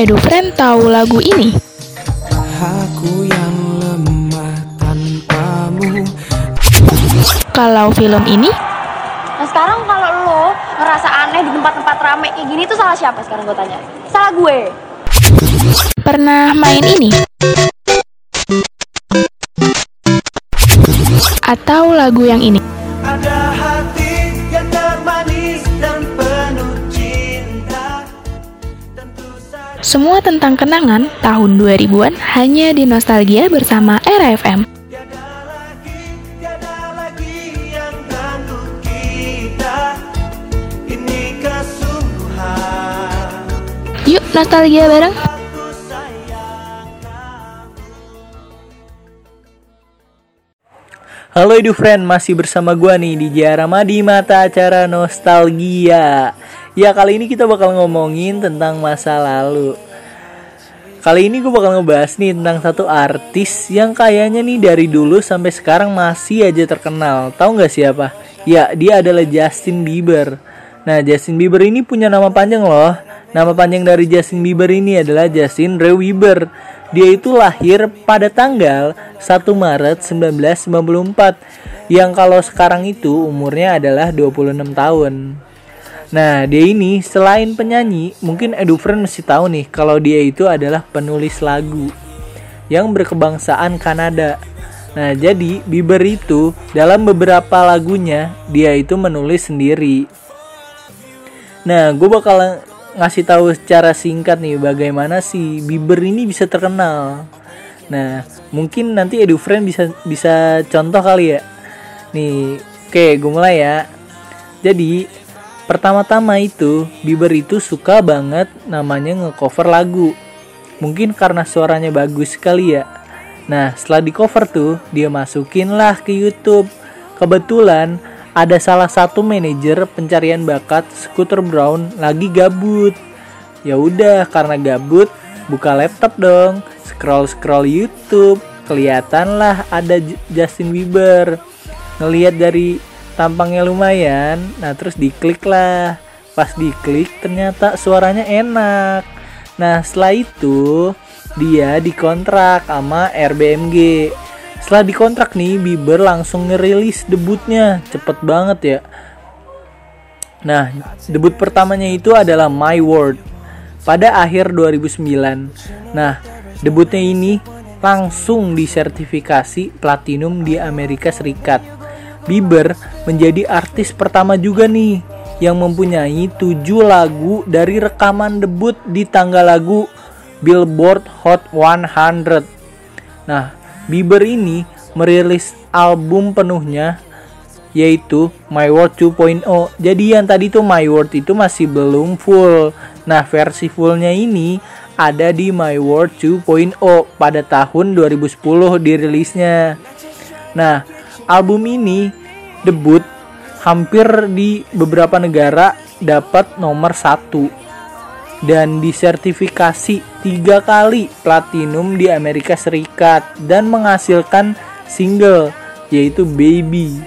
Edufriend tahu lagu ini? Aku yang lemah tanpamu Kalau film ini? Nah sekarang kalau lo ngerasa aneh di tempat-tempat rame kayak gini tuh salah siapa sekarang gue tanya? Salah gue. Pernah main ini? Atau lagu yang ini? Ada Semua tentang kenangan tahun 2000-an hanya di Nostalgia bersama Era FM. tiada lagi, tiada lagi yang ganggu kita Ini kesungguhan Yuk nostalgia bareng. Halo Edu Friend, masih bersama gua nih di Jarama di mata acara Nostalgia. Ya kali ini kita bakal ngomongin tentang masa lalu. Kali ini gue bakal ngebahas nih tentang satu artis yang kayaknya nih dari dulu sampai sekarang masih aja terkenal. Tahu nggak siapa? Ya, dia adalah Justin Bieber. Nah, Justin Bieber ini punya nama panjang loh. Nama panjang dari Justin Bieber ini adalah Justin Ray Bieber. Dia itu lahir pada tanggal 1 Maret 1994 yang kalau sekarang itu umurnya adalah 26 tahun. Nah, dia ini selain penyanyi, mungkin Edufren mesti tahu nih kalau dia itu adalah penulis lagu yang berkebangsaan Kanada. Nah, jadi Bieber itu dalam beberapa lagunya dia itu menulis sendiri. Nah, gue bakal ngasih tahu secara singkat nih bagaimana si Bieber ini bisa terkenal. Nah, mungkin nanti Edufriend bisa bisa contoh kali ya. Nih, oke, gue mulai ya. Jadi, pertama-tama itu Bieber itu suka banget namanya ngecover lagu. Mungkin karena suaranya bagus sekali ya. Nah, setelah di cover tuh, dia masukin lah ke YouTube. Kebetulan ada salah satu manajer pencarian bakat Scooter Brown lagi gabut. Ya udah, karena gabut, buka laptop dong, scroll scroll YouTube, kelihatan lah ada Justin Bieber. Ngelihat dari tampangnya lumayan, nah terus diklik lah. Pas diklik ternyata suaranya enak. Nah setelah itu dia dikontrak sama RBMG. Setelah dikontrak nih Bieber langsung ngerilis debutnya cepet banget ya. Nah debut pertamanya itu adalah My World pada akhir 2009. Nah debutnya ini langsung disertifikasi platinum di Amerika Serikat. Bieber menjadi artis pertama juga nih yang mempunyai 7 lagu dari rekaman debut di tangga lagu Billboard Hot 100. Nah, Bieber ini merilis album penuhnya yaitu My World 2.0. Jadi yang tadi tuh My World itu masih belum full. Nah, versi fullnya ini ada di My World 2.0 pada tahun 2010 dirilisnya. Nah, album ini debut hampir di beberapa negara dapat nomor satu dan disertifikasi tiga kali platinum di Amerika Serikat dan menghasilkan single yaitu Baby.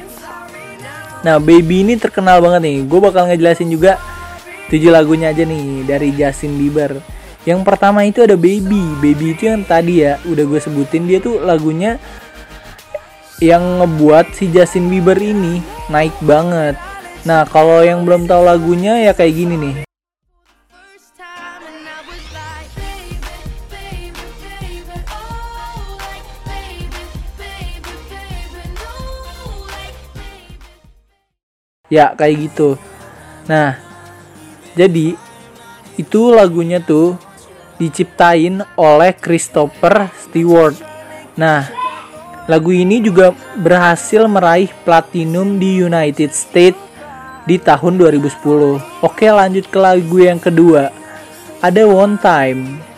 Nah, Baby ini terkenal banget nih. Gue bakal ngejelasin juga tujuh lagunya aja nih dari Justin Bieber. Yang pertama itu ada Baby. Baby itu yang tadi ya udah gue sebutin dia tuh lagunya yang ngebuat si Justin Bieber ini naik banget. Nah, kalau yang belum tahu lagunya ya kayak gini nih. Ya, kayak gitu. Nah, jadi itu lagunya tuh diciptain oleh Christopher Stewart. Nah, lagu ini juga berhasil meraih platinum di United States di tahun 2010. Oke, lanjut ke lagu yang kedua. Ada One Time.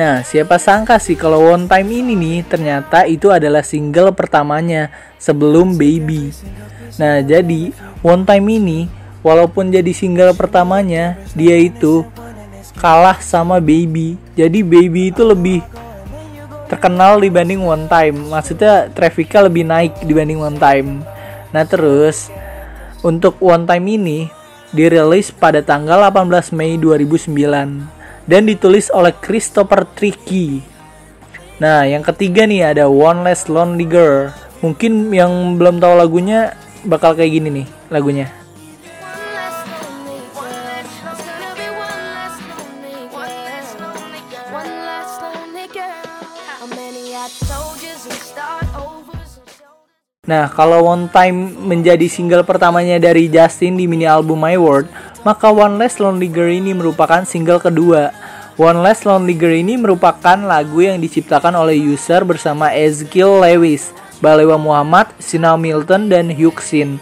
Nah, siapa sangka sih kalau One Time ini nih ternyata itu adalah single pertamanya sebelum Baby. Nah, jadi One Time ini walaupun jadi single pertamanya, dia itu kalah sama Baby. Jadi Baby itu lebih terkenal dibanding One Time. Maksudnya trafficnya lebih naik dibanding One Time. Nah terus untuk One Time ini dirilis pada tanggal 18 Mei 2009 dan ditulis oleh Christopher Tricky. Nah, yang ketiga nih ada One Less Lonely Girl. Mungkin yang belum tahu lagunya bakal kayak gini nih lagunya. Nah, kalau One Time menjadi single pertamanya dari Justin di mini album My World, maka One Less Lonely Girl ini merupakan single kedua. One Less Lonely Girl ini merupakan lagu yang diciptakan oleh user bersama Ezekiel Lewis, Balewa Muhammad, Sina Milton, dan Hyuksin.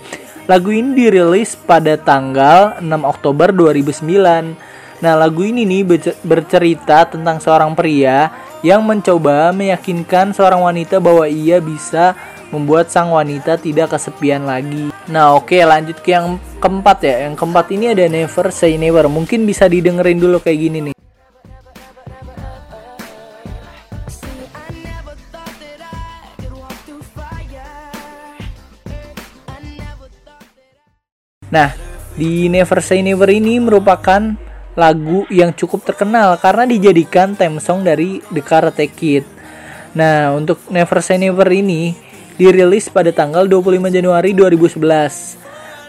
Lagu ini dirilis pada tanggal 6 Oktober 2009. Nah, lagu ini nih berce- bercerita tentang seorang pria yang mencoba meyakinkan seorang wanita bahwa ia bisa membuat sang wanita tidak kesepian lagi. Nah, oke, lanjut ke yang keempat ya. Yang keempat ini ada Never Say Never. Mungkin bisa didengerin dulu kayak gini nih. Nah, di Never Say Never ini merupakan lagu yang cukup terkenal karena dijadikan theme song dari The Karate Kid. Nah, untuk Never Say Never ini dirilis pada tanggal 25 Januari 2011.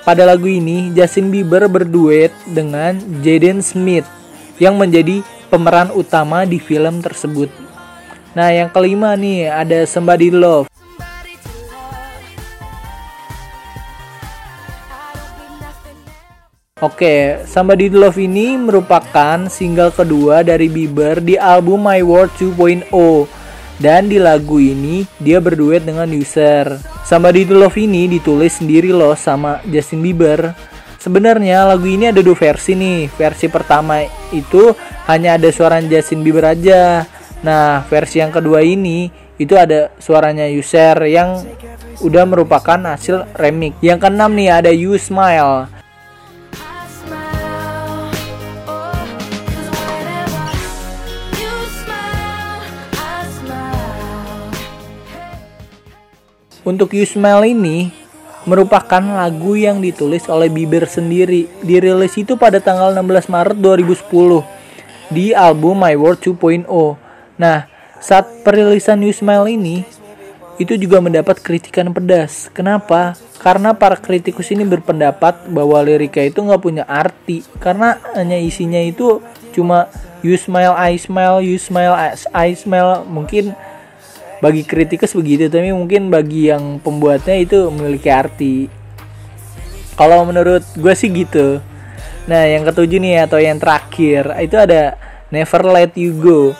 Pada lagu ini, Justin Bieber berduet dengan Jaden Smith yang menjadi pemeran utama di film tersebut. Nah, yang kelima nih ada Somebody Love. Oke, Somebody to Love ini merupakan single kedua dari Bieber di album My World 2.0. Dan di lagu ini dia berduet dengan User. Somebody to Love ini ditulis sendiri loh sama Justin Bieber. Sebenarnya lagu ini ada dua versi nih. Versi pertama itu hanya ada suara Justin Bieber aja. Nah, versi yang kedua ini itu ada suaranya User yang udah merupakan hasil remix. Yang keenam nih ada You Smile. Untuk You Smile ini merupakan lagu yang ditulis oleh Bieber sendiri. Dirilis itu pada tanggal 16 Maret 2010 di album My World 2.0. Nah, saat perilisan You Smile ini itu juga mendapat kritikan pedas. Kenapa? Karena para kritikus ini berpendapat bahwa liriknya itu nggak punya arti karena hanya isinya itu cuma you smile, I smile, you smile, I smile. Mungkin bagi kritikus begitu tapi mungkin bagi yang pembuatnya itu memiliki arti. Kalau menurut gue sih gitu. Nah yang ketujuh nih atau yang terakhir itu ada never let you go.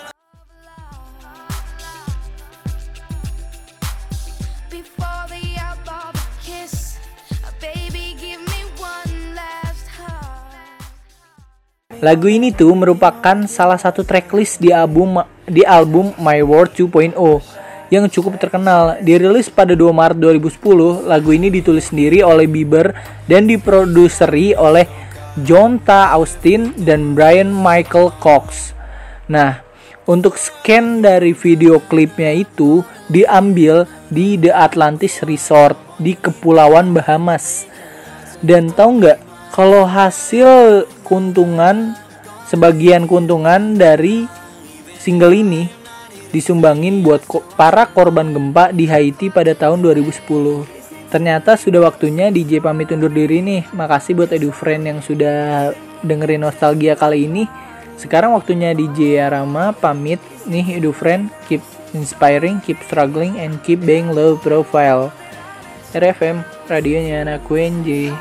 Lagu ini tuh merupakan salah satu tracklist di album di album My World 2.0 yang cukup terkenal. Dirilis pada 2 Maret 2010, lagu ini ditulis sendiri oleh Bieber dan diproduseri oleh John Ta Austin dan Brian Michael Cox. Nah, untuk scan dari video klipnya itu diambil di The Atlantis Resort di Kepulauan Bahamas. Dan tahu nggak kalau hasil keuntungan sebagian keuntungan dari single ini disumbangin buat ko- para korban gempa di Haiti pada tahun 2010. Ternyata sudah waktunya DJ pamit undur diri nih. Makasih buat EduFriend yang sudah dengerin nostalgia kali ini. Sekarang waktunya DJ Arama pamit nih EduFriend. Keep inspiring, keep struggling, and keep being low profile. RFM, radionya anak UNJ.